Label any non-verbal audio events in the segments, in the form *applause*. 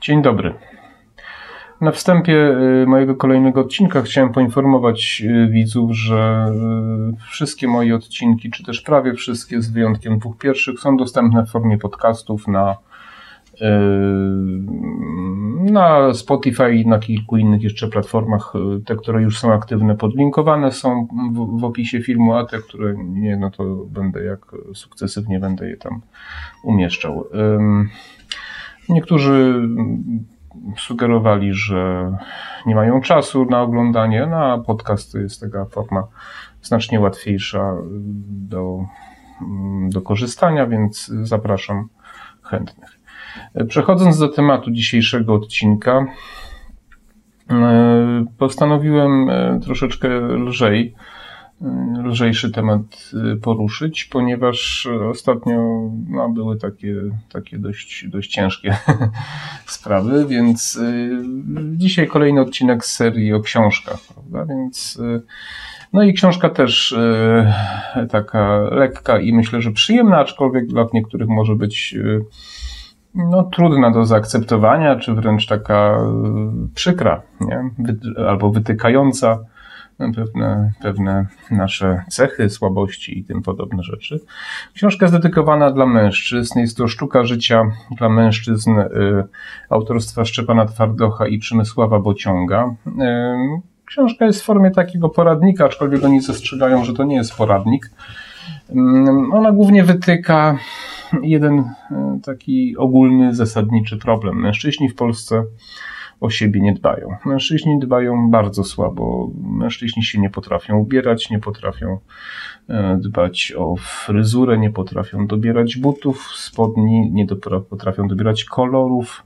Dzień dobry. Na wstępie y, mojego kolejnego odcinka chciałem poinformować y, widzów, że y, wszystkie moje odcinki, czy też prawie wszystkie, z wyjątkiem dwóch pierwszych, są dostępne w formie podcastów na, na Spotify i na kilku innych jeszcze platformach. Te, które już są aktywne, podlinkowane są w, w opisie filmu, a te, które nie, no to będę jak sukcesywnie będę je tam umieszczał. Niektórzy sugerowali, że nie mają czasu na oglądanie, no a podcast to jest taka forma znacznie łatwiejsza do, do korzystania, więc zapraszam chętnych. Przechodząc do tematu dzisiejszego odcinka, postanowiłem troszeczkę lżej lżejszy temat y, poruszyć, ponieważ ostatnio no, były takie, takie dość, dość ciężkie *laughs* sprawy, więc y, dzisiaj kolejny odcinek z serii o książkach, prawda? Więc y, no i książka też taka lekka i myślę, że przyjemna, aczkolwiek dla niektórych może być no, trudna do zaakceptowania, czy wręcz taka przykra, nie? albo wytykająca pewne, pewne nasze cechy, słabości i tym podobne rzeczy. Książka jest dedykowana dla mężczyzn. Jest to sztuka życia dla mężczyzn y, autorstwa Szczepana Twardocha i Przemysława Bociąga. Y, książka jest w formie takiego poradnika, aczkolwiek oni zastrzegają, że to nie jest poradnik. Y, ona głównie wytyka jeden taki ogólny, zasadniczy problem. Mężczyźni w Polsce o siebie nie dbają. Mężczyźni dbają bardzo słabo. Mężczyźni się nie potrafią ubierać, nie potrafią e, dbać o fryzurę, nie potrafią dobierać butów, spodni, nie potrafią dobierać kolorów.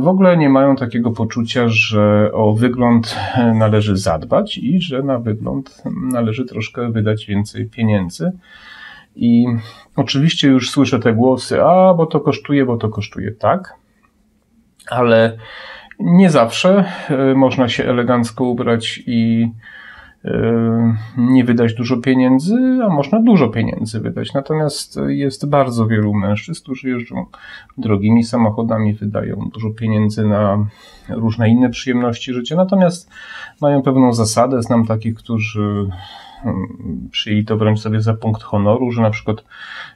W ogóle nie mają takiego poczucia, że o wygląd należy zadbać i że na wygląd należy troszkę wydać więcej pieniędzy. I oczywiście już słyszę te głosy, a bo to kosztuje, bo to kosztuje tak, ale nie zawsze e, można się elegancko ubrać i e, nie wydać dużo pieniędzy, a można dużo pieniędzy wydać. Natomiast jest bardzo wielu mężczyzn, którzy jeżdżą drogimi samochodami, wydają dużo pieniędzy na różne inne przyjemności życia, natomiast mają pewną zasadę. Znam takich, którzy przyjęli to wręcz sobie za punkt honoru, że na przykład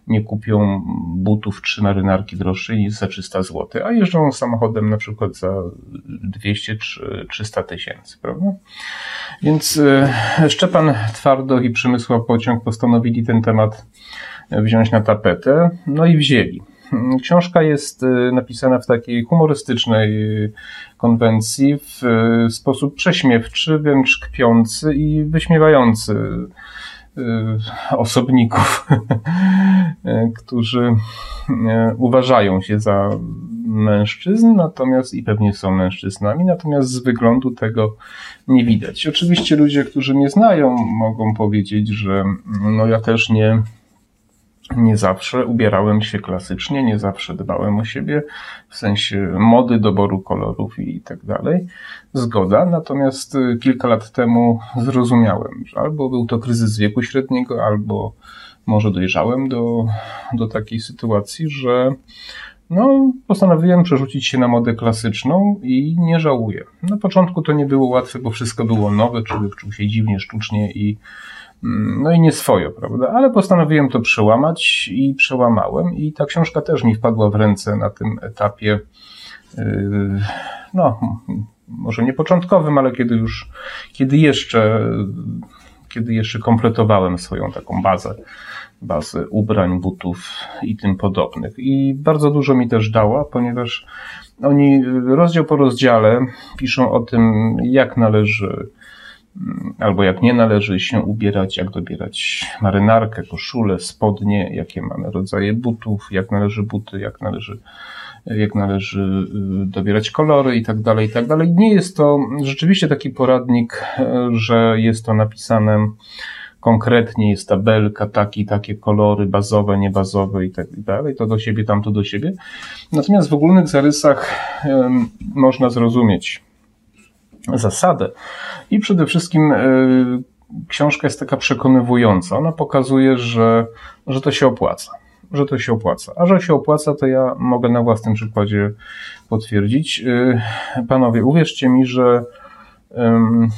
nie kupią butów czy marynarki droższej niż za 300 zł, a jeżdżą samochodem na przykład za 200 czy 300 tysięcy, prawda? Więc e, Szczepan Twardo i Przemysław Pociąg postanowili ten temat wziąć na tapetę, no i wzięli. Książka jest y, napisana w takiej humorystycznej y, konwencji, w y, sposób prześmiewczy, wręcz kpiący i wyśmiewający osobników, *laughs* którzy uważają się za mężczyzn, natomiast i pewnie są mężczyznami, natomiast z wyglądu tego nie widać. Oczywiście ludzie, którzy mnie znają, mogą powiedzieć, że no ja też nie nie zawsze ubierałem się klasycznie, nie zawsze dbałem o siebie w sensie mody, doboru kolorów i tak dalej. Zgoda, natomiast y, kilka lat temu zrozumiałem, że albo był to kryzys wieku średniego, albo może dojrzałem do, do takiej sytuacji, że no, postanowiłem przerzucić się na modę klasyczną i nie żałuję. Na początku to nie było łatwe, bo wszystko było nowe, człowiek czuł się dziwnie, sztucznie i no i nie swoje, prawda? Ale postanowiłem to przełamać i przełamałem i ta książka też mi wpadła w ręce na tym etapie, yy, no, może nie początkowym, ale kiedy już, kiedy jeszcze, kiedy jeszcze kompletowałem swoją taką bazę, bazę ubrań, butów i tym podobnych. I bardzo dużo mi też dała, ponieważ oni rozdział po rozdziale piszą o tym, jak należy albo jak nie należy się ubierać, jak dobierać marynarkę, koszulę, spodnie, jakie mamy rodzaje butów, jak należy buty, jak należy, jak należy y, dobierać kolory i tak tak. Nie jest to rzeczywiście taki poradnik, że jest to napisane konkretnie, jest tabelka, taki, takie kolory bazowe, niebazowe i tak to do siebie, tamto do siebie. Natomiast w ogólnych zarysach można zrozumieć zasadę. I przede wszystkim e, książka jest taka przekonywująca. Ona pokazuje, że, że to się opłaca. że to się opłaca. A że się opłaca, to ja mogę na własnym przykładzie potwierdzić. Panowie, uwierzcie mi, że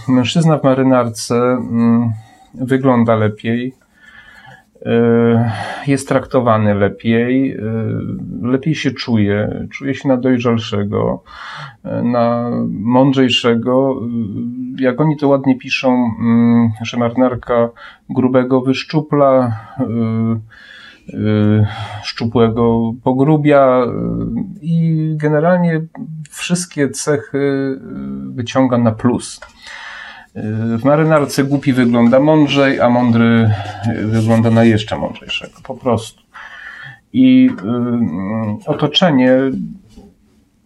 mężczyzna w marynarce mm, wygląda lepiej, E, jest traktowany lepiej, e, lepiej się czuje, czuje się na dojrzalszego, e, na mądrzejszego. Jak oni to ładnie piszą, że marynarka grubego wyszczupla, szczupłego pogrubia i generalnie wszystkie cechy wyciąga na plus. W marynarce głupi wygląda mądrzej, a mądry wygląda na jeszcze mądrzejszego. Po prostu. I y, otoczenie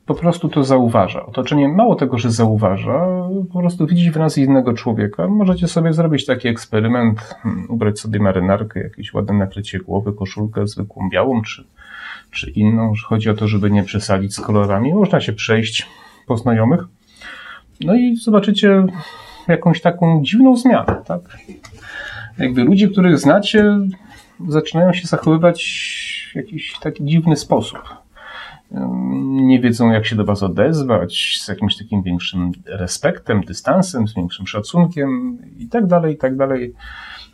po prostu to zauważa. Otoczenie mało tego, że zauważa, po prostu widzi w nas innego człowieka. Możecie sobie zrobić taki eksperyment, hmm, ubrać sobie marynarkę, jakieś ładne nakrycie głowy, koszulkę zwykłą białą, czy, czy inną. Chodzi o to, żeby nie przesadzić z kolorami. Można się przejść po znajomych. No i zobaczycie jakąś taką dziwną zmianę, tak? Jakby ludzie, których znacie, zaczynają się zachowywać w jakiś taki dziwny sposób. Nie wiedzą, jak się do Was odezwać, z jakimś takim większym respektem, dystansem, z większym szacunkiem i tak dalej, i tak dalej.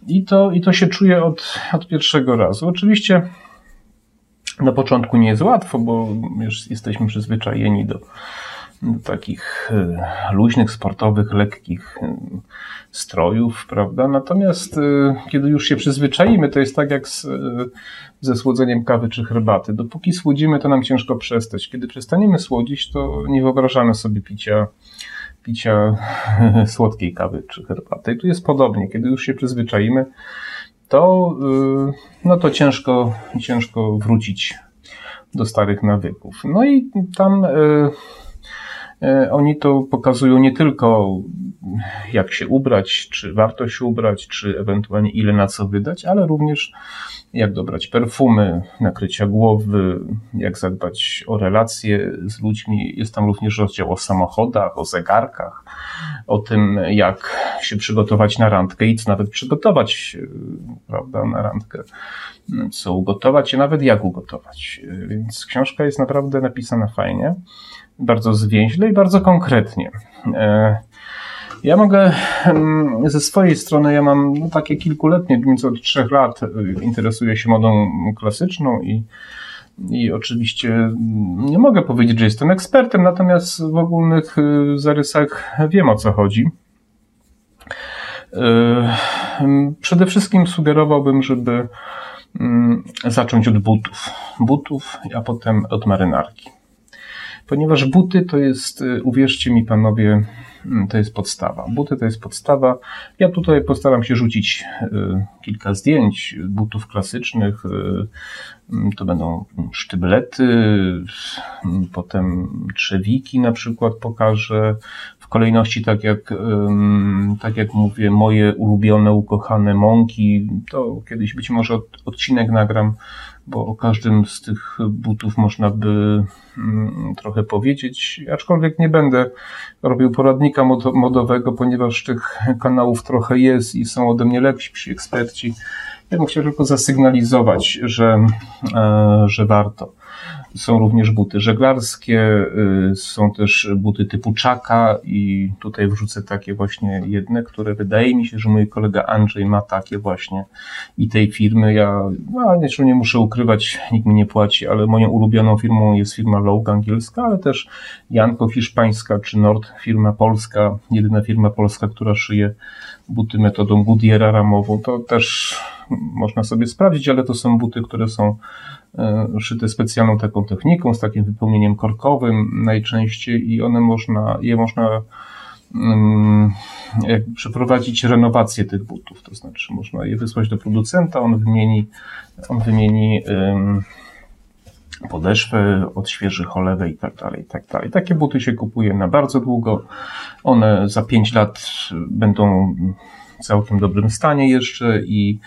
I to, i to się czuje od, od pierwszego razu. Oczywiście na początku nie jest łatwo, bo już jesteśmy przyzwyczajeni do, takich e, luźnych, sportowych, lekkich e, strojów, prawda? Natomiast e, kiedy już się przyzwyczaimy, to jest tak jak z, ze słodzeniem kawy czy herbaty. Dopóki słodzimy, to nam ciężko przestać. Kiedy przestaniemy słodzić, to nie wyobrażamy sobie picia, picia *laughs* słodkiej kawy czy herbaty. I tu jest podobnie. Kiedy już się przyzwyczaimy, to, no to ciężko, ciężko wrócić do starych nawyków. No i tam oni to pokazują nie tylko jak się ubrać, czy warto się ubrać, czy ewentualnie ile na co wydać, ale również jak dobrać perfumy, nakrycia głowy, jak zadbać o relacje z ludźmi. Jest tam również rozdział o samochodach, o zegarkach, o tym, jak się przygotować na randkę i co nawet przygotować, e, prawda, na randkę, co ugotować i nawet jak ugotować. E, więc książka jest naprawdę napisana fajnie bardzo zwięźle i bardzo konkretnie. E, ja mogę mm, ze swojej strony, ja mam no, takie kilkuletnie, więc od trzech lat e, interesuję się modą klasyczną i, i oczywiście nie mogę powiedzieć, że jestem ekspertem, natomiast w ogólnych e, zarysach wiem o co chodzi. Przede wszystkim sugerowałbym, żeby mm, zacząć od butów. Butów, a potem od marynarki ponieważ buty to jest, y, uwierzcie mi panowie, mm, to jest podstawa. Buty to jest podstawa. Ja tutaj postaram się rzucić y, kilka zdjęć butów klasycznych. Y, mm, to będą sztyblety, mm, potem trzewiki na przykład pokażę. W kolejności, tak jak, tak jak mówię, moje ulubione, ukochane mąki. To kiedyś być może odcinek nagram bo o każdym z tych butów można by mm, trochę powiedzieć, aczkolwiek nie będę robił poradnika modowego, ponieważ tych kanałów trochę jest i są ode mnie lepsi eksperci. Ja bym chciał tylko zasygnalizować, że, e, że warto. Są również buty żeglarskie, y, są też buty typu czaka i tutaj wrzucę takie właśnie jedne, które wydaje mi się, że mój kolega Andrzej ma takie właśnie i tej firmy. Ja no, nie, nie muszę ukrywać, nikt mi nie płaci, ale moją ulubioną firmą jest firma Lowe angielska, ale też Janko hiszpańska czy Nord firma polska, jedyna firma polska, która szyje buty metodą Goodyeara ramową. To też można sobie sprawdzić, ale to są buty, które są szyte specjalną taką techniką, z takim wypełnieniem korkowym najczęściej i one można, je można jakby przeprowadzić renowację tych butów, to znaczy można je wysłać do producenta, on wymieni, on wymieni podeszwę, odświeży cholewę i tak dalej, i tak dalej. Takie buty się kupuje na bardzo długo. One za 5 lat będą całkiem dobrym stanie jeszcze i,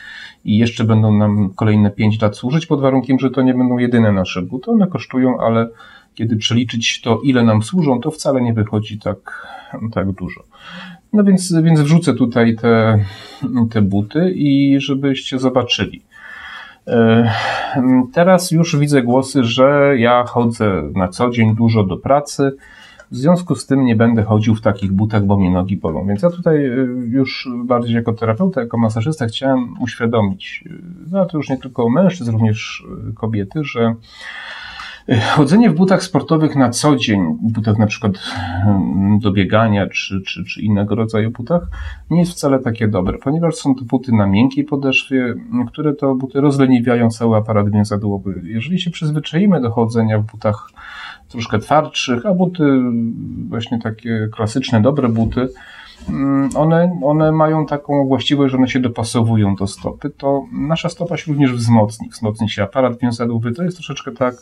i jeszcze będą nam kolejne 5 lat służyć pod warunkiem, że to nie będą jedyne nasze buty. One kosztują, ale kiedy przeliczyć to, ile nam służą, to wcale nie wychodzi tak, tak dużo. No więc, więc wrzucę tutaj te, te buty i żebyście zobaczyli. Teraz już widzę głosy, że ja chodzę na co dzień dużo do pracy, w związku z tym nie będę chodził w takich butach, bo mnie nogi bolą. Więc ja tutaj y, już bardziej jako terapeuta, jako masażysta chciałem uświadomić, y, no to już nie tylko mężczyzn, również y, kobiety, że Chodzenie w butach sportowych na co dzień, butach na przykład do biegania czy, czy, czy innego rodzaju butach, nie jest wcale takie dobre, ponieważ są to buty na miękkiej podeszwie, które to buty rozleniwiają cały aparat więzadłowy. Jeżeli się przyzwyczaimy do chodzenia w butach troszkę twardszych, a buty, właśnie takie klasyczne, dobre buty, mm, one, one mają taką właściwość, że one się dopasowują do stopy, to nasza stopa się również wzmocni. Wzmocni się aparat więzadłowy. To jest troszeczkę tak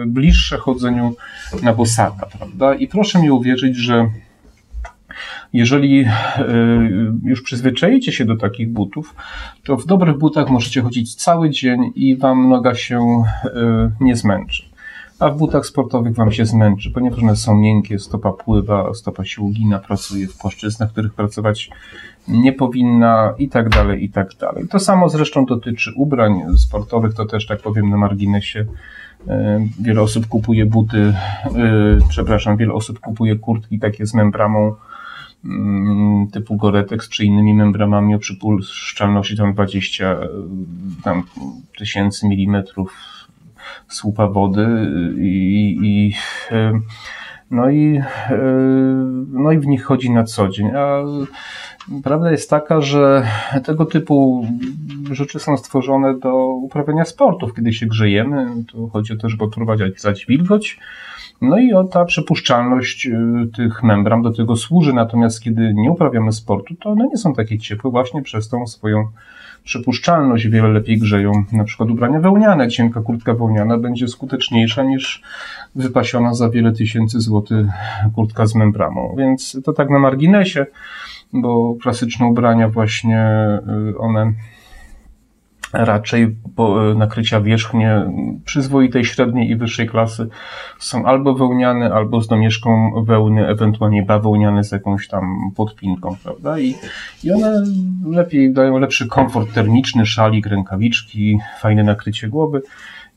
e, bliższe chodzeniu na bosaka, prawda? I proszę mi uwierzyć, że jeżeli e, już przyzwyczajicie się do takich butów, to w dobrych butach możecie chodzić cały dzień i wam noga się e, nie zmęczy a w butach sportowych Wam się zmęczy, ponieważ one są miękkie, stopa pływa, stopa się ugina, pracuje w płaszczyznach, których pracować nie powinna i tak dalej, i tak dalej. To samo zresztą dotyczy ubrań sportowych, to też tak powiem na marginesie. E, wiele osób kupuje buty, e, przepraszam, wiele osób kupuje kurtki takie z membramą mm, typu Goretex czy innymi membramami o przypuszczalności tam 20 e, tam, tysięcy milimetrów słupa wody i, i no i, no i w nich chodzi na co dzień. A prawda jest taka, że tego typu rzeczy są stworzone do uprawiania sportów. Kiedy się grzejemy, to chodzi o to, żeby odprowadzać wilgoć. No i o ta przepuszczalność y, tych membran do tego służy. Natomiast kiedy nie uprawiamy sportu, to one nie są takie ciepłe właśnie przez tą swoją przepuszczalność wiele lepiej grzeją na przykład ubrania wełniane. Cienka kurtka wełniana będzie skuteczniejsza niż wypasiona za wiele tysięcy złotych kurtka z membramą. Więc to tak na marginesie, bo klasyczne ubrania właśnie y, one raczej e, nakrycia wierzchnie przyzwoitej, średniej i wyższej klasy są albo wełniane, albo z domieszką wełny, ewentualnie bawełniane z jakąś tam podpinką, prawda? I, I one lepiej dają lepszy komfort termiczny, szalik, rękawiczki, fajne nakrycie głowy.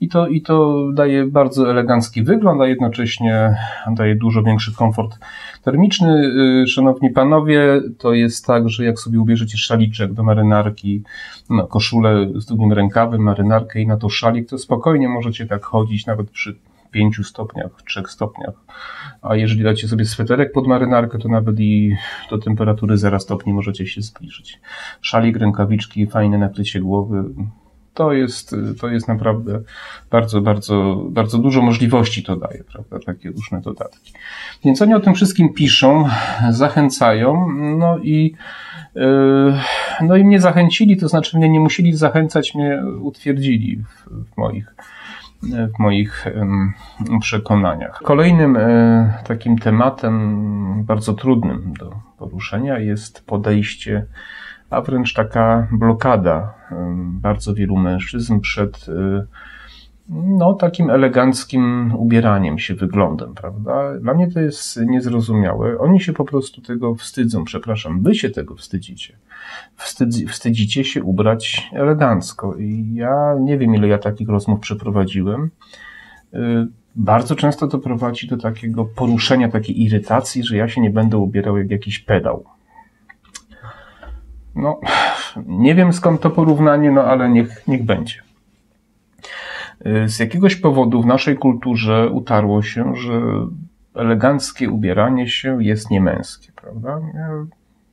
I to, I to daje bardzo elegancki wygląd, a jednocześnie daje dużo większy komfort termiczny. Y, szanowni panowie, to jest tak, że jak sobie ubierzecie szaliczek do marynarki, no, koszulę z długim rękawem, marynarkę i na to szalik, to spokojnie możecie tak chodzić nawet przy 5 stopniach, 3 stopniach. A jeżeli dacie sobie sweterek pod marynarkę, to nawet i do temperatury 0 stopni możecie się zbliżyć. Szalik, rękawiczki, fajne nakrycie głowy, to jest, to jest naprawdę bardzo, bardzo, bardzo dużo możliwości to daje, prawda? Takie różne dodatki. Więc oni o tym wszystkim piszą, zachęcają, no i, yy, no i mnie zachęcili, to znaczy mnie nie musieli zachęcać, mnie utwierdzili w, w moich w moich przekonaniach. Kolejnym e, takim tematem bardzo trudnym do poruszenia jest podejście a wręcz taka blokada bardzo wielu mężczyzn przed y, no, takim eleganckim ubieraniem się, wyglądem, prawda? Dla mnie to jest niezrozumiałe. Oni się po prostu tego wstydzą, przepraszam, wy się tego wstydzicie. Wstydzi, wstydzicie się ubrać elegancko. I ja nie wiem, ile ja takich rozmów przeprowadziłem. Y, bardzo często to prowadzi do takiego poruszenia, takiej irytacji, że ja się nie będę ubierał jak jakiś pedał. No, nie wiem skąd to porównanie, no ale niech, niech będzie. Y, z jakiegoś powodu w naszej kulturze utarło się, że eleganckie ubieranie się jest niemęskie, prawda? Ja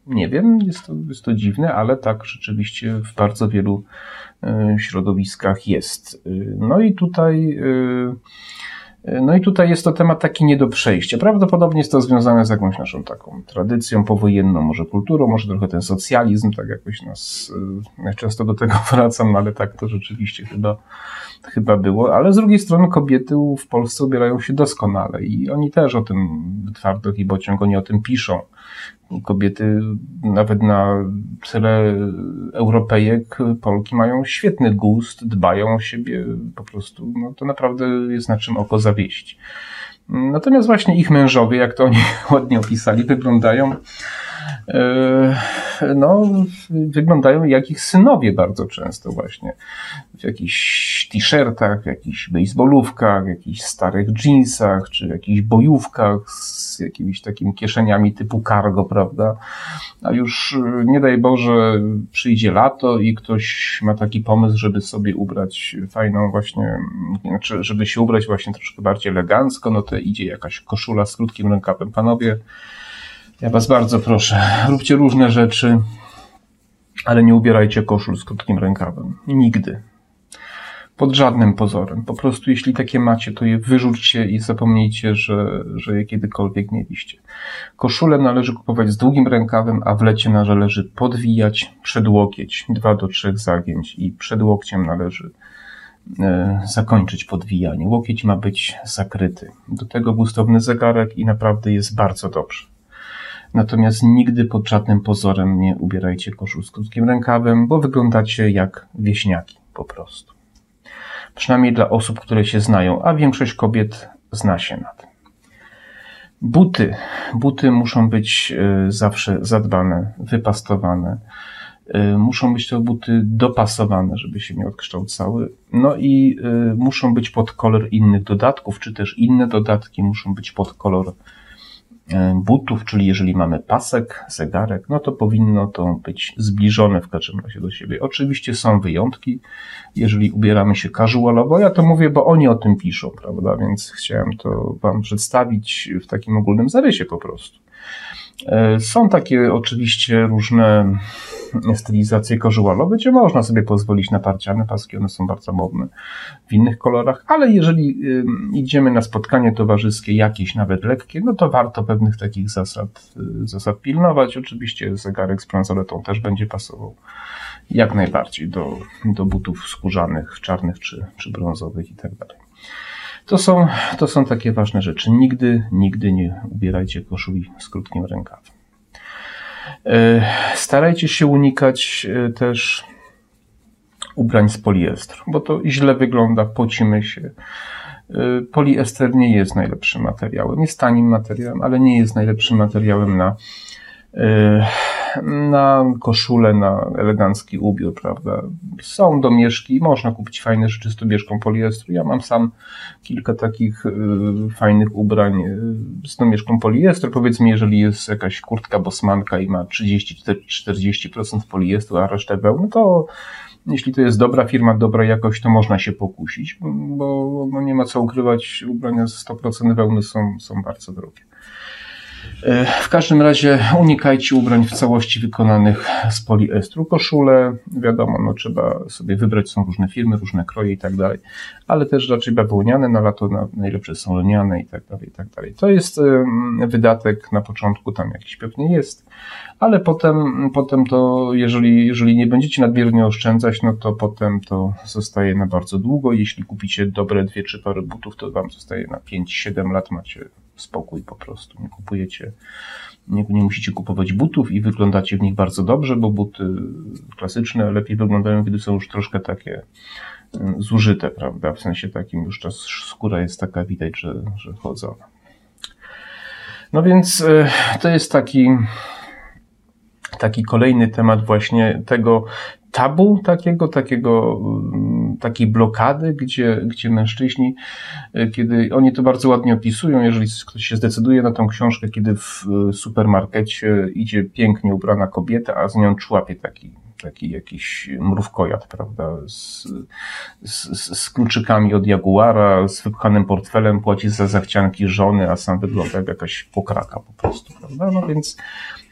nie wiem, jest to, jest to dziwne, ale tak rzeczywiście w bardzo wielu y, środowiskach jest. Y, no i tutaj no i tutaj jest to temat taki nie do przejścia. Prawdopodobnie jest to związane z jakąś naszą taką tradycją powojenną, może kulturą, może trochę ten socjalizm, tak jakoś nas, e, ja często do tego *laughs* wracam, ale tak to rzeczywiście chyba, chyba było. Ale z drugiej strony kobiety w Polsce ubierają się doskonale i oni też o tym twardo i bociąg, oni o tym piszą kobiety nawet na tyle Europejek, Polki mają świetny gust, dbają o siebie, po prostu no, to naprawdę jest na czym oko zawieść. Natomiast właśnie ich mężowie, jak to oni *laughs* ładnie opisali, wyglądają no, wyglądają jak ich synowie bardzo często właśnie. W jakichś t-shirtach, w jakichś baseballówkach, w jakichś starych jeansach, czy w jakichś bojówkach z jakimiś takimi kieszeniami typu cargo, prawda? A już nie daj Boże przyjdzie lato i ktoś ma taki pomysł, żeby sobie ubrać fajną właśnie, znaczy, żeby się ubrać właśnie troszkę bardziej elegancko, no to idzie jakaś koszula z krótkim rękawem. Panowie, ja Was bardzo proszę, róbcie różne rzeczy, ale nie ubierajcie koszul z krótkim rękawem. Nigdy. Pod żadnym pozorem. Po prostu jeśli takie macie, to je wyrzućcie i zapomnijcie, że, że je kiedykolwiek mieliście. Koszulę należy kupować z długim rękawem, a w lecie należy podwijać przed łokieć, dwa do trzech zagięć i przed łokciem należy e, zakończyć podwijanie. Łokieć ma być zakryty. Do tego gustowny zegarek i naprawdę jest bardzo dobrze. Natomiast nigdy pod żadnym pozorem nie ubierajcie koszul z krótkim rękawem, bo wyglądacie jak wieśniaki po prostu. Przynajmniej dla osób, które się znają, a większość kobiet zna się na tym. Buty. Buty muszą być e, zawsze zadbane, wypastowane. E, muszą być to buty dopasowane, żeby się nie odkształcały. No i e, muszą być pod kolor innych dodatków, czy też inne dodatki muszą być pod kolor butów, czyli jeżeli mamy pasek, zegarek, no to powinno to być zbliżone w każdym razie do siebie. Oczywiście są wyjątki, jeżeli ubieramy się casualowo, ja to mówię, bo oni o tym piszą, prawda, więc chciałem to Wam przedstawić w takim ogólnym zarysie po prostu. E, są takie oczywiście różne stylizacje casualowe, gdzie można sobie pozwolić na parciane paski, one są bardzo modne w innych kolorach, ale jeżeli idziemy na spotkanie towarzyskie, jakieś nawet lekkie, no to warto pewnych takich zasad, y, zasad pilnować. Oczywiście zegarek z bransoletą też będzie pasował jak najbardziej do, do butów skórzanych, czarnych czy, czy brązowych i tak dalej. To są, to są takie ważne rzeczy. Nigdy, nigdy nie ubierajcie koszuli z krótkim rękawem. E, starajcie się unikać e, też ubrań z poliestru, bo to źle wygląda, pocimy się. E, poliester nie jest najlepszym materiałem. Jest tanim materiałem, ale nie jest najlepszym materiałem na na koszulę, na elegancki ubiór, prawda. Są domieszki, można kupić fajne rzeczy z domieszką poliestru. Ja mam sam kilka takich y, fajnych ubrań y, z domieszką poliestru. Powiedzmy, jeżeli jest jakaś kurtka bosmanka i ma 30-40% poliestru, a resztę wełny, to jeśli to jest dobra firma, dobra jakość, to można się pokusić, bo nie ma co ukrywać, ubrania z 100% wełny są, są bardzo drogie. W każdym razie unikajcie ubrań w całości wykonanych z poliestru. Koszule, wiadomo, no trzeba sobie wybrać, są różne firmy, różne kroje i tak dalej, ale też raczej bawełniane, na lato na, najlepsze są lniane i tak dalej, i tak dalej. To jest wydatek na początku, tam jakiś pewnie jest, ale potem, potem to, jeżeli, jeżeli nie będziecie nadmiernie oszczędzać, no to potem to zostaje na bardzo długo. Jeśli kupicie dobre dwie, trzy pary butów, to wam zostaje na 5-7 lat, macie spokój po prostu. Nie kupujecie, nie, nie musicie kupować butów i wyglądacie w nich bardzo dobrze, bo buty klasyczne lepiej wyglądają, kiedy są już troszkę takie mm, zużyte, prawda? W sensie takim już ta skóra jest taka, widać, że, że. No więc e, to jest taki, taki kolejny temat właśnie tego tabu takiego, takiego, mm, takiej blokady, gdzie, gdzie mężczyźni, e, kiedy oni to bardzo ładnie opisują, jeżeli ktoś się zdecyduje na tą książkę, kiedy w e, supermarkecie idzie pięknie ubrana kobieta, a z nią człapie taki taki jakiś mrówkojad, prawda, z, z, z kluczykami od Jaguara, z wypchanym portfelem, płaci za zachcianki żony, a sam wygląda jak jakaś pokraka po prostu, prawda, no więc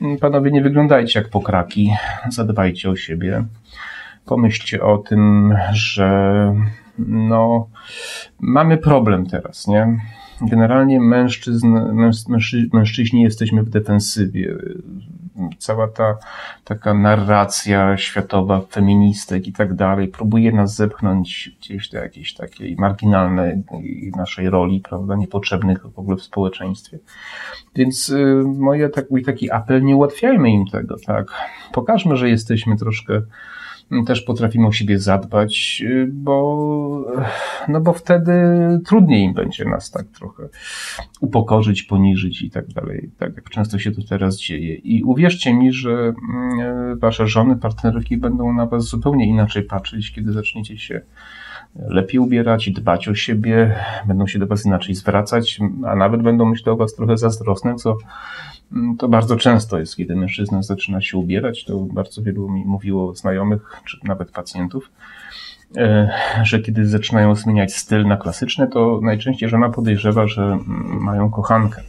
mm, panowie nie wyglądajcie jak pokraki, zadbajcie o siebie, pomyślcie o tym, że no, mamy problem teraz, nie? Generalnie mężczyzn, mężczy, mężczyźni jesteśmy w defensywie cała ta taka narracja światowa, feministek i tak dalej, próbuje nas zepchnąć gdzieś do jakiejś takiej marginalnej naszej roli, prawda, niepotrzebnych w ogóle w społeczeństwie. Więc y, moje, tak, mój taki apel, nie ułatwiajmy im tego, tak. Pokażmy, że jesteśmy troszkę też potrafimy o siebie zadbać, bo, no bo wtedy trudniej im będzie nas tak trochę upokorzyć, poniżyć i tak dalej, tak jak często się to teraz dzieje. I uwierzcie mi, że mm, wasze żony, partnerki będą na was zupełnie inaczej patrzeć, kiedy zaczniecie się lepiej ubierać, dbać o siebie, będą się do was inaczej zwracać, a nawet będą myśleć o was trochę zazdrosne, co mm, to bardzo często jest, kiedy mężczyzna zaczyna się ubierać, to bardzo wielu mi mówiło znajomych, czy nawet pacjentów, e, że kiedy zaczynają zmieniać styl na klasyczny, to najczęściej żona podejrzewa, że mm, mają kochankę.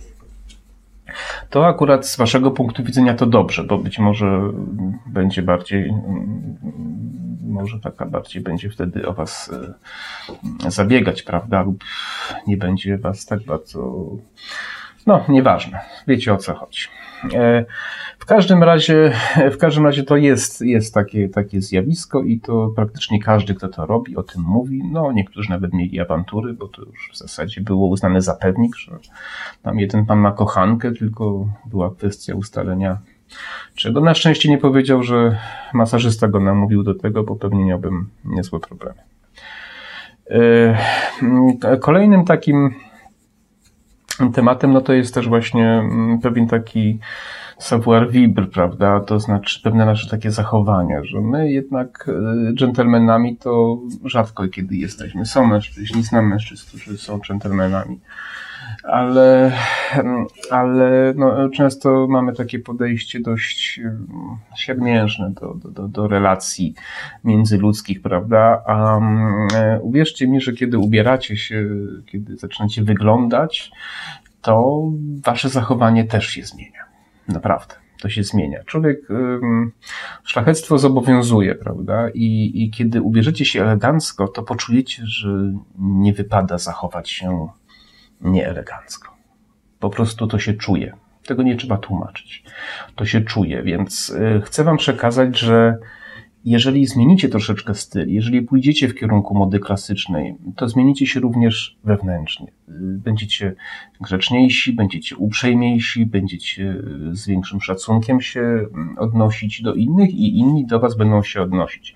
To akurat z waszego punktu widzenia to dobrze, bo być może będzie bardziej może taka bardziej będzie wtedy o was e, zabiegać, prawda? Lub nie będzie was tak bardzo. No, nieważne. Wiecie o co chodzi. E, w każdym razie, w każdym razie to jest, jest takie, takie zjawisko i to praktycznie każdy, kto to robi, o tym mówi. No, niektórzy nawet mieli awantury, bo to już w zasadzie było uznane za pewnik, że tam jeden pan ma kochankę, tylko była kwestia ustalenia Czego na szczęście nie powiedział, że masażysta go namówił do tego, bo pewnie miałbym niezłe problemy. E, kolejnym takim tematem, no to jest też właśnie pewien taki savoir vivre, prawda? To znaczy pewne nasze takie zachowania, że my jednak e, dżentelmenami to rzadko kiedy jesteśmy. Są mężczyźni, znam mężczyzn, którzy są dżentelmenami ale, ale no, często mamy takie podejście dość siermiężne do, do, do relacji międzyludzkich, prawda? A um, uwierzcie mi, że kiedy ubieracie się, kiedy zaczynacie wyglądać, to wasze zachowanie też się zmienia. Naprawdę to się zmienia. Człowiek, szlachectwo zobowiązuje, prawda? I, I kiedy ubierzecie się elegancko, to poczujecie, że nie wypada zachować się nieelegancko. Po prostu to się czuje. Tego nie trzeba tłumaczyć. To się czuje, więc y, chcę Wam przekazać, że jeżeli zmienicie troszeczkę styl, jeżeli pójdziecie w kierunku mody klasycznej, to zmienicie się również wewnętrznie. Y, będziecie grzeczniejsi, będziecie uprzejmiejsi, będziecie y, z większym szacunkiem się mm, odnosić do innych i inni do Was będą się odnosić.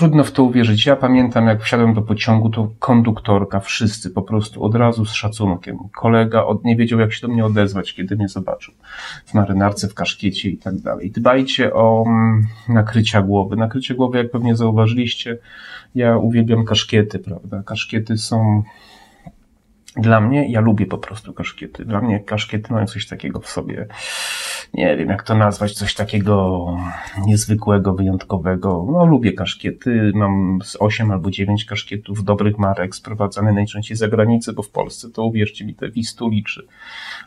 Trudno w to uwierzyć. Ja pamiętam, jak wsiadłem do pociągu, to konduktorka, wszyscy po prostu od razu z szacunkiem. Kolega od, nie wiedział, jak się do mnie odezwać, kiedy mnie zobaczył. W marynarce, w kaszkiecie i tak dalej. Dbajcie o mm, nakrycia głowy. Nakrycie głowy, jak pewnie zauważyliście, ja uwielbiam kaszkiety, prawda? Kaszkiety są dla mnie, ja lubię po prostu kaszkiety. Dla mnie kaszkiety mają coś takiego w sobie nie wiem jak to nazwać, coś takiego niezwykłego, wyjątkowego. No lubię kaszkiety, mam z 8 albo 9 kaszkietów dobrych marek sprowadzane najczęściej za granicę, bo w Polsce to uwierzcie mi te Wistuli czy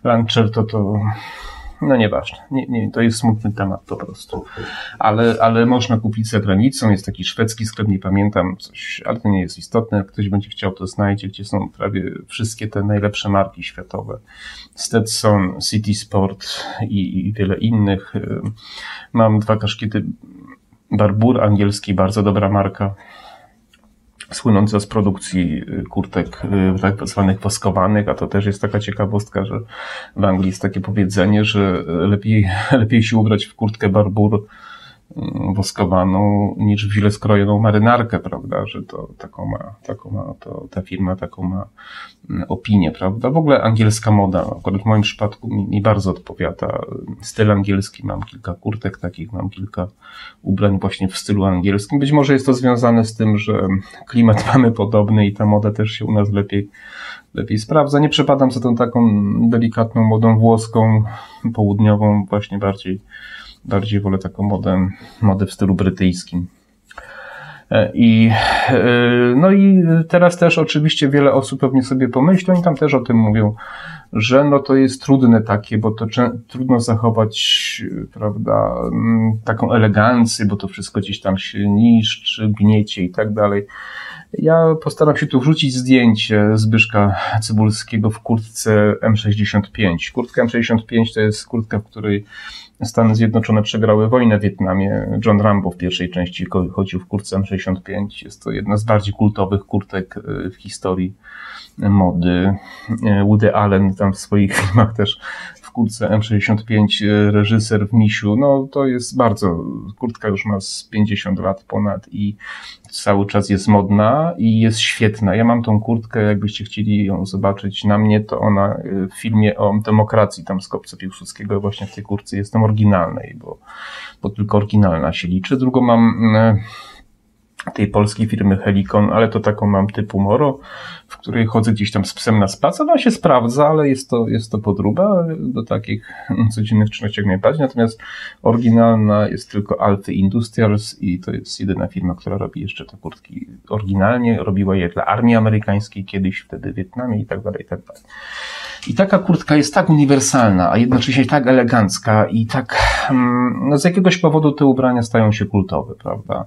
Lancer to to no nieważne, nie, nie, to jest smutny temat po prostu. Ale, ale można kupić za granicą, jest taki szwedzki sklep, nie pamiętam coś, ale to nie jest istotne. Jak ktoś będzie chciał, to znajdzie, gdzie są prawie wszystkie te najlepsze marki światowe. Stetson, City Sport i, i wiele innych. Mam dwa kaszkiety Barbur angielski, bardzo dobra marka słynąca z produkcji y, kurtek y, tak zwanych woskowanych, a to też jest taka ciekawostka, że w Anglii jest takie powiedzenie, że lepiej, *laughs* lepiej się ubrać w kurtkę barbur woskowaną niż w źle skrojoną marynarkę, prawda, że to taką ma, taką ma to, ta firma taką ma mm, opinię, prawda. W ogóle angielska moda, akurat w moim przypadku mi, mi bardzo odpowiada styl angielski, mam kilka kurtek takich, mam kilka ubrań właśnie w stylu angielskim. Być może jest to związane z tym, że klimat *laughs* mamy podobny i ta moda też się u nas lepiej lepiej sprawdza. Nie przepadam za tą taką delikatną modą włoską, południową, właśnie bardziej Bardziej wolę taką modę, modę w stylu brytyjskim. E, I, e, no i teraz też oczywiście wiele osób pewnie sobie pomyśli, oni tam też o tym mówią, że no to jest trudne takie, bo to trudno zachować, prawda, taką elegancję, bo to wszystko gdzieś tam się niszczy, gniecie i tak dalej. Ja postaram się tu wrzucić zdjęcie Zbyszka Cybulskiego w kurtce M65. Kurtka M65 to jest kurtka, w której Stany Zjednoczone przegrały wojnę w Wietnamie. John Rambo w pierwszej części chodził w kurtce M65. Jest to jedna z bardziej kultowych kurtek e, w historii mody. E, Woody Allen tam w swoich filmach też kurtce M65 e, reżyser w misiu, no to jest bardzo, kurtka już ma z 50 lat ponad i cały czas jest modna i jest świetna. Ja mam tą kurtkę, jakbyście chcieli ją zobaczyć na mnie, to ona e, w filmie o demokracji tam z Kopca Piłsudskiego właśnie w tej kurtce jestem oryginalnej, bo, bo tylko oryginalna się liczy. Drugą mam tej polskiej firmy Helikon, ale to taką mam typu Moro, w której chodzę gdzieś tam z psem na spacer. Ona się sprawdza, ale jest to, jest to podróba do takich codziennych czynności jak najbardziej. Natomiast oryginalna jest tylko Alfy Industrials i to jest jedyna firma, która robi jeszcze te kurtki oryginalnie. Robiła je dla armii amerykańskiej kiedyś, wtedy w Wietnamie i tak dalej, i tak dalej. I taka kurtka jest tak uniwersalna, a jednocześnie tak elegancka i tak, mm, no z jakiegoś powodu te ubrania stają się kultowe, prawda?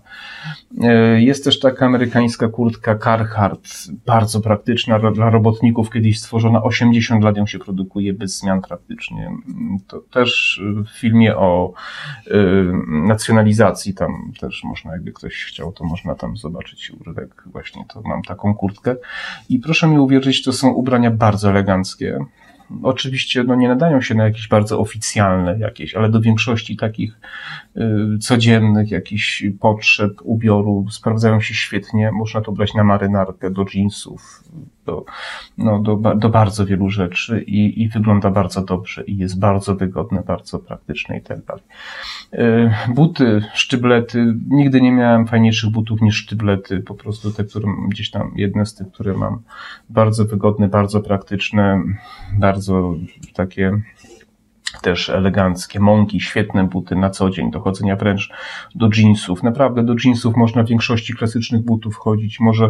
Jest też taka amerykańska kurtka Carhartt, bardzo praktyczna dla robotników, kiedyś stworzona, 80 lat ją się produkuje bez zmian praktycznie. To też w filmie o y, nacjonalizacji, tam też można, jakby ktoś chciał, to można tam zobaczyć urywek, właśnie to mam taką kurtkę. I proszę mi uwierzyć, to są ubrania bardzo eleganckie oczywiście no, nie nadają się na jakieś bardzo oficjalne jakieś, ale do większości takich y, codziennych jakichś potrzeb ubioru sprawdzają się świetnie. Można to brać na marynarkę, do jeansów, do, no, do, do bardzo wielu rzeczy i, i wygląda bardzo dobrze i jest bardzo wygodne, bardzo praktyczne i tak dalej. E, buty, sztyblety. Nigdy nie miałem fajniejszych butów niż sztyblety. Po prostu te, które gdzieś tam, jedne z tych, które mam, bardzo wygodne, bardzo praktyczne, bardzo takie też eleganckie, mąki, świetne buty na co dzień, do chodzenia wręcz do jeansów. Naprawdę do jeansów można w większości klasycznych butów chodzić. Może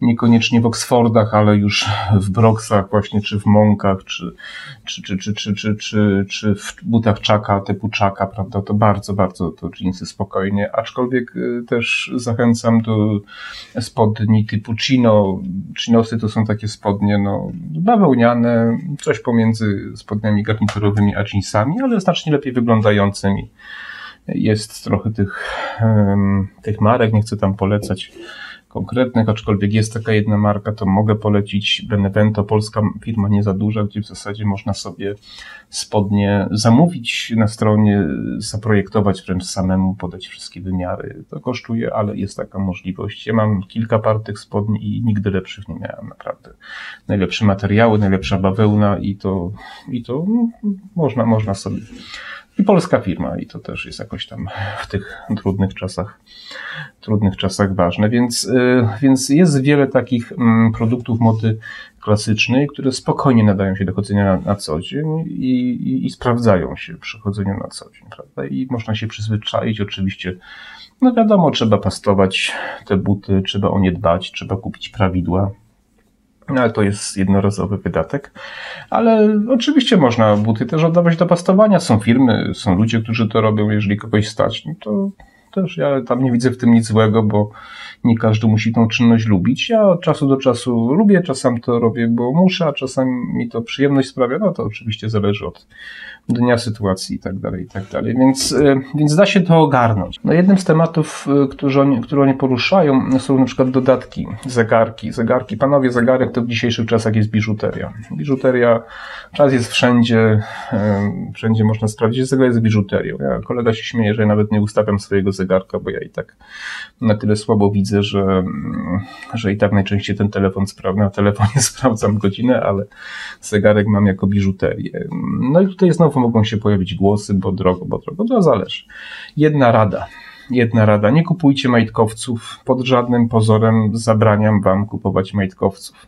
niekoniecznie w Oxfordach, ale już w Broksach właśnie, czy w Monkach, czy, czy, czy, czy, czy, czy, czy, czy w butach czaka, typu czaka, prawda, to bardzo, bardzo to jeansy spokojnie, aczkolwiek y, też zachęcam do spodni typu chino. Chinosy to są takie spodnie, no, bawełniane, coś pomiędzy spodniami garniturowymi a jeansami, ale znacznie lepiej wyglądającymi. Jest trochę tych, tych marek, nie chcę tam polecać konkretnych, aczkolwiek jest taka jedna marka, to mogę polecić Benevento, polska firma nie za duża, gdzie w zasadzie można sobie spodnie zamówić na stronie, zaprojektować wręcz samemu, podać wszystkie wymiary. To kosztuje, ale jest taka możliwość. Ja mam kilka par tych spodni i nigdy lepszych nie miałem, naprawdę. Najlepsze materiały, najlepsza bawełna i to, i to no, można, można sobie i polska firma i to też jest jakoś tam w tych trudnych czasach, trudnych czasach ważne. Więc, y, więc jest wiele takich mm, produktów mody klasycznej, które spokojnie nadają się do chodzenia na, na co dzień i, i, i, sprawdzają się przy chodzeniu na co dzień, prawda? I można się przyzwyczaić, oczywiście. No wiadomo, trzeba pastować te buty, trzeba o nie dbać, trzeba kupić prawidła, no, ale to jest jednorazowy wydatek. Ale oczywiście można buty też oddawać do pastowania. Są firmy, są ludzie, którzy to robią, jeżeli kogoś stać. No to też ja tam nie widzę w tym nic złego, bo nie każdy musi tą czynność lubić. Ja od czasu do czasu lubię, czasem to robię, bo muszę, a czasem mi to przyjemność sprawia. No to oczywiście zależy od dnia, sytuacji i tak dalej, i tak dalej. Więc, e, więc da się to ogarnąć. No jednym z tematów, e, które oni, które oni poruszają, są na przykład dodatki, zegarki. Zegarki, panowie, zegarek to w dzisiejszych czasach jest biżuteria. Biżuteria, czas jest wszędzie, e, wszędzie można sprawdzić, zegar jest biżuterią. Ja, kolega się śmieje, że ja nawet nie ustawiam swojego zegarka, bo ja i tak na tyle słabo widzę, że, mm, że i tak najczęściej ten telefon sprawdzam. Na telefonie *laughs* sprawdzam godzinę, ale zegarek mam jako biżuterię. No i tutaj znowu mogą się pojawić głosy, bo drogo, bo drogo, to zależy. Jedna rada. Jedna rada. Nie kupujcie majtkowców. Pod żadnym pozorem zabraniam wam kupować majtkowców.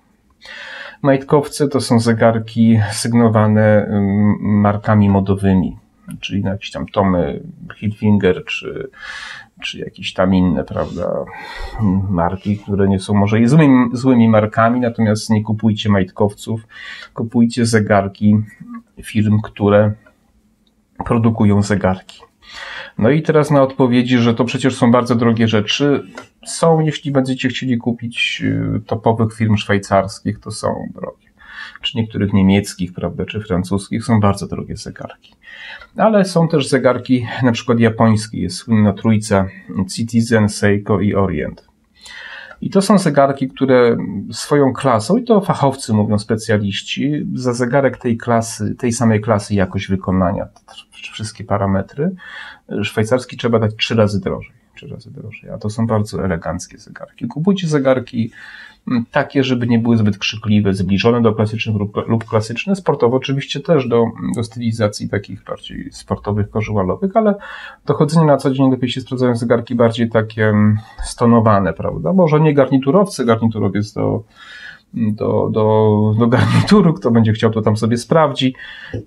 Majtkowce to są zegarki sygnowane markami modowymi, czyli na jakieś tam Tomy Hilfinger czy, czy jakieś tam inne, prawda, marki, które nie są może i złymi, złymi markami, natomiast nie kupujcie majtkowców, kupujcie zegarki firm, które produkują zegarki. No i teraz na odpowiedzi, że to przecież są bardzo drogie rzeczy. Są, jeśli będziecie chcieli kupić y, topowych firm szwajcarskich, to są drogie. Czy niektórych niemieckich, prawda, czy francuskich, są bardzo drogie zegarki. Ale są też zegarki, na przykład japońskie, jest słynna trójca Citizen, Seiko i Orient. I to są zegarki, które swoją klasą, i to fachowcy mówią, specjaliści, za zegarek tej klasy, tej samej klasy jakość wykonania, wszystkie parametry, szwajcarski trzeba dać trzy razy drożej. Trzy razy drożej, a to są bardzo eleganckie zegarki. Kupujcie zegarki takie, żeby nie były zbyt krzykliwe, zbliżone do klasycznych lub, lub klasyczne, sportowo oczywiście też do, do stylizacji takich bardziej sportowych, kożualowych, ale dochodzenie na co dzień lepiej się sprawdzają zegarki bardziej takie mm, stonowane, prawda? Może nie garniturowcy, garniturowiec do do, do, do garnituru. Kto będzie chciał, to tam sobie sprawdzi,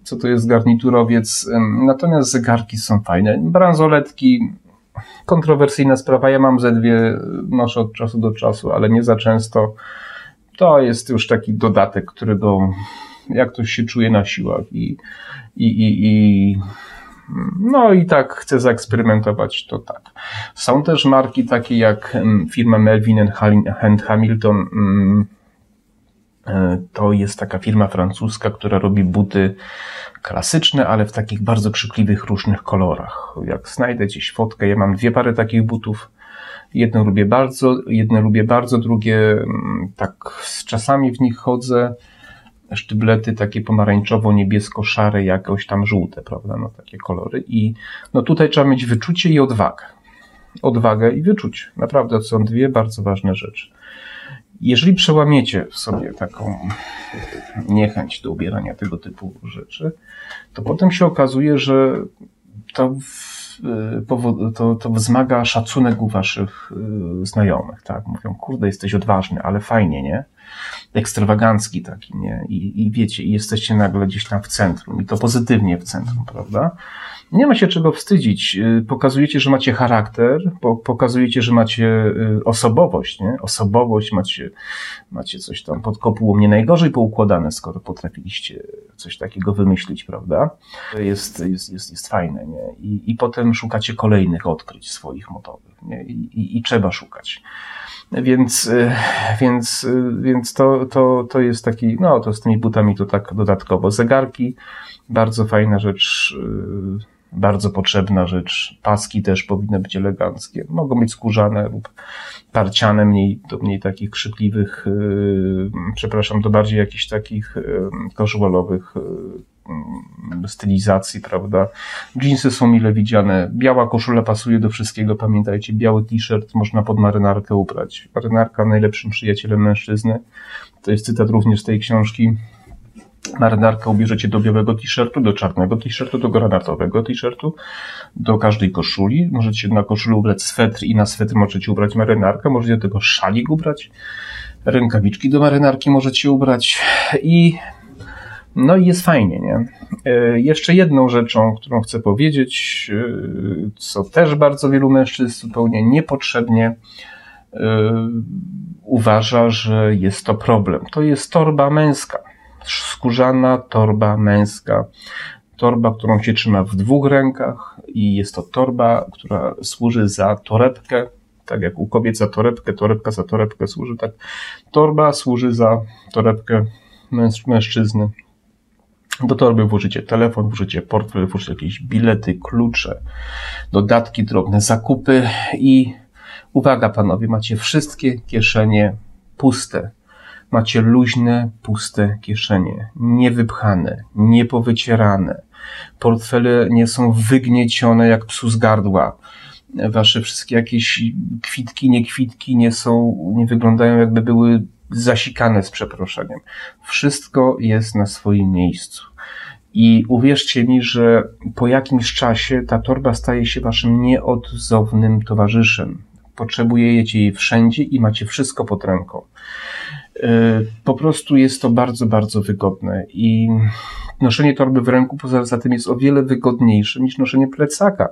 co to jest garniturowiec. Natomiast zegarki są fajne. Bransoletki, kontrowersyjna sprawa. Ja mam ze dwie, noszę od czasu do czasu, ale nie za często. To jest już taki dodatek, którego jak ktoś się czuje na siłach i, i, i, i no i tak chcę zaeksperymentować, to tak. Są też marki takie jak firma Melvin and Hamilton, E, to jest taka firma francuska, która robi buty klasyczne, ale w takich bardzo krzykliwych, różnych kolorach. Jak znajdę gdzieś fotkę, ja mam dwie pary takich butów. Jedne lubię bardzo, jedne lubię bardzo, drugie mm, tak z czasami w nich chodzę. Sztyblety takie pomarańczowo-niebiesko-szare, jakoś tam żółte, prawda? No takie kolory. I no tutaj trzeba mieć wyczucie i odwagę. Odwagę i wyczucie. Naprawdę to są dwie bardzo ważne rzeczy. Jeżeli przełamiecie w sobie taką niechęć do ubierania tego typu rzeczy, to potem się okazuje, że to, to, to wzmaga szacunek u waszych y, znajomych, tak? Mówią, kurde, jesteś odważny, ale fajnie, nie? Ekstrawagancki taki, nie? I, i wiecie, i jesteście nagle gdzieś tam w centrum, i to pozytywnie w centrum, prawda? Nie ma się czego wstydzić. Y, pokazujecie, że macie charakter, pokazujecie, że macie y, osobowość, nie? Osobowość, macie, macie coś tam pod kopułą nie najgorzej poukładane, skoro potrafiliście coś takiego wymyślić, prawda? To jest, jest, jest, jest fajne, nie? I, I potem szukacie kolejnych odkryć swoich motowych, nie? I, i, i trzeba szukać. Więc, y, więc, więc to, to, to jest taki, no to z tymi butami to tak dodatkowo. Zegarki, bardzo fajna rzecz bardzo potrzebna rzecz. Paski też powinny być eleganckie. Mogą być skórzane lub parciane, mniej, do mniej takich krzykliwych, yy, przepraszam, do bardziej jakichś takich yy, casualowych yy, stylizacji, prawda. Jeansy są mile widziane. Biała koszula pasuje do wszystkiego, pamiętajcie. Biały t-shirt można pod marynarkę ubrać. Marynarka najlepszym przyjacielem mężczyzny. To jest cytat również z tej książki marynarkę ubierzecie do białego t-shirtu, do czarnego t-shirtu, do granatowego t-shirtu, do każdej koszuli. Możecie na koszulę ubrać swetr i na swetr możecie ubrać marynarkę, możecie do tego szalik ubrać, rękawiczki do marynarki możecie ubrać i no i jest fajnie, nie? E, jeszcze jedną rzeczą, którą chcę powiedzieć, e, co też bardzo wielu mężczyzn zupełnie niepotrzebnie e, uważa, że jest to problem. To jest torba męska skórzana torba męska. Torba, którą się trzyma w dwóch rękach i jest to torba, która służy za torebkę, tak jak u kobiet za torebkę, torebka za torebkę służy, tak. Torba służy za torebkę mężczyzny. Do torby włożycie telefon, włożycie portfel, włożycie jakieś bilety, klucze, dodatki, drobne zakupy i uwaga panowie, macie wszystkie kieszenie puste macie luźne, puste kieszenie, niewypchane, niepowycierane. Portfele nie są wygniecione jak psu z gardła. Wasze wszystkie jakieś kwitki, niekwitki nie są, nie wyglądają jakby były zasikane z przeproszeniem. Wszystko jest na swoim miejscu. I uwierzcie mi, że po jakimś czasie ta torba staje się waszym nieodzownym towarzyszem. Potrzebujecie jej wszędzie i macie wszystko pod ręką. E, po prostu jest to bardzo, bardzo wygodne i noszenie torby w ręku poza tym jest o wiele wygodniejsze niż noszenie plecaka.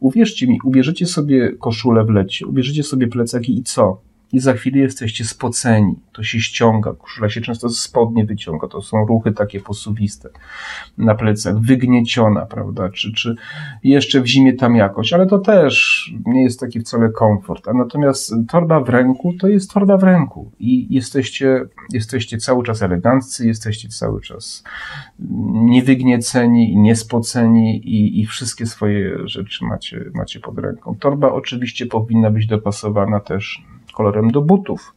Uwierzcie mi, ubierzecie sobie koszulę w lecie, ubierzecie sobie plecaki i co? I za chwilę jesteście spoceni. To się ściąga, koszula się często z spodnie wyciąga, to są ruchy takie posuwiste na plecach, wygnieciona, prawda, czy, czy jeszcze w zimie tam jakoś, ale to też nie jest taki wcale komfort. A natomiast torba w ręku to jest torba w ręku i jesteście, jesteście cały czas eleganccy, jesteście cały czas niewygnieceni, niespoceni i, i wszystkie swoje rzeczy macie, macie pod ręką. Torba oczywiście powinna być dopasowana też kolorem do butów.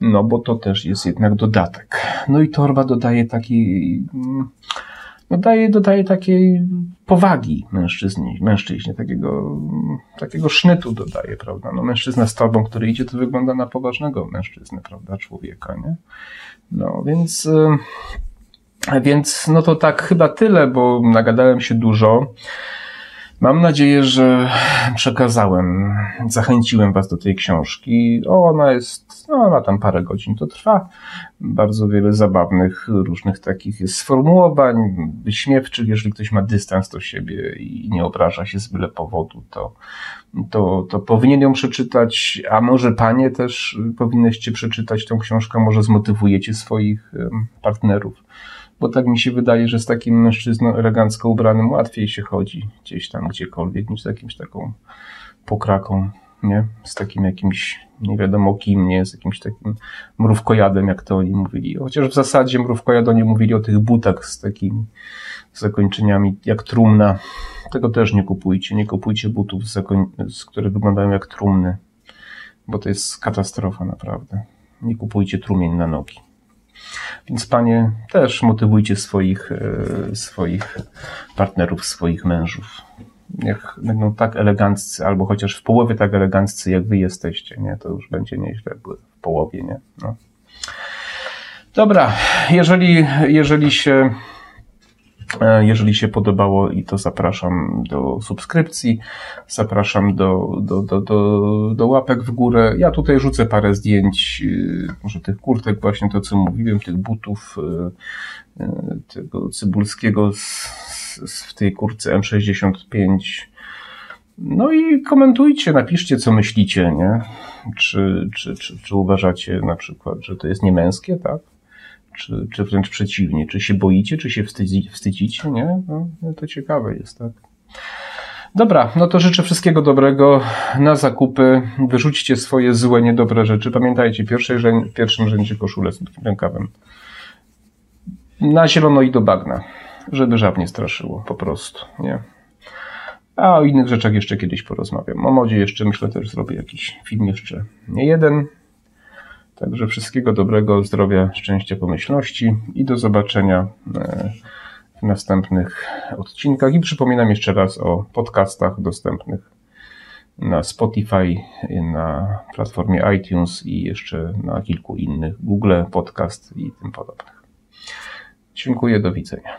No bo to też jest jednak dodatek. No i torba dodaje taki, no daje, dodaje takiej powagi mężczyźnie, mężczyźnie takiego, takiego sznytu dodaje, prawda? No mężczyzna z torbą, który idzie, to wygląda na poważnego mężczyznę, prawda? Człowieka, nie? No więc, więc no to tak chyba tyle, bo nagadałem się dużo. Mam nadzieję, że przekazałem, zachęciłem Was do tej książki. Ona jest, no, ma tam parę godzin to trwa. Bardzo wiele zabawnych, różnych takich jest sformułowań, wyśmiewczych. Jeżeli ktoś ma dystans do siebie i nie obraża się z byle powodu, to, to, to powinien ją przeczytać. A może Panie też powinnyście przeczytać tą książkę, może zmotywujecie swoich partnerów bo tak mi się wydaje, że z takim mężczyzną elegancko ubranym łatwiej się chodzi gdzieś tam, gdziekolwiek, niż z jakimś taką pokraką, nie? Z takim jakimś, nie wiadomo kim, nie? Z jakimś takim mrówkojadem, jak to oni mówili. Chociaż w zasadzie mrówkojad oni mówili o tych butach z takimi zakończeniami jak trumna. Tego też nie kupujcie. Nie kupujcie butów, z, z które wyglądają jak trumny, bo to jest katastrofa naprawdę. Nie kupujcie trumień na nogi. Więc panie też motywujcie swoich, e, swoich partnerów, swoich mężów. Niech będą tak eleganccy, albo chociaż w połowie tak eleganccy, jak wy jesteście, nie? To już będzie nieźle w połowie, nie? No. Dobra, jeżeli, jeżeli się jeżeli się podobało i to zapraszam do subskrypcji, zapraszam do, do, do, do, do łapek w górę. Ja tutaj rzucę parę zdjęć, e, może tych kurtek, właśnie to co mówiłem, tych butów, e, tego cybulskiego z, z, w tej kurce M65. No i komentujcie, napiszcie co myślicie, nie? Czy, czy, czy, czy uważacie na przykład, że to jest niemęskie, tak? Czy, czy wręcz przeciwnie, czy się boicie, czy się wstydzi, wstydzicie, nie? No, no, to ciekawe jest, tak? Dobra, no to życzę wszystkiego dobrego na zakupy. Wyrzućcie swoje złe, niedobre rzeczy. Pamiętajcie, pierwszej, pierwszym rzędzie koszulę z rękawem. Na zielono i do bagna, żeby żab nie straszyło, po prostu, nie? A o innych rzeczach jeszcze kiedyś porozmawiam. O modzie jeszcze myślę też zrobię jakiś film jeszcze nie jeden. Także wszystkiego dobrego, zdrowia, szczęścia, pomyślności i do zobaczenia e, w następnych odcinkach. I przypominam jeszcze raz o podcastach dostępnych na Spotify, na platformie iTunes i jeszcze na kilku innych, Google Podcast i tym podobnych. Dziękuję, do widzenia.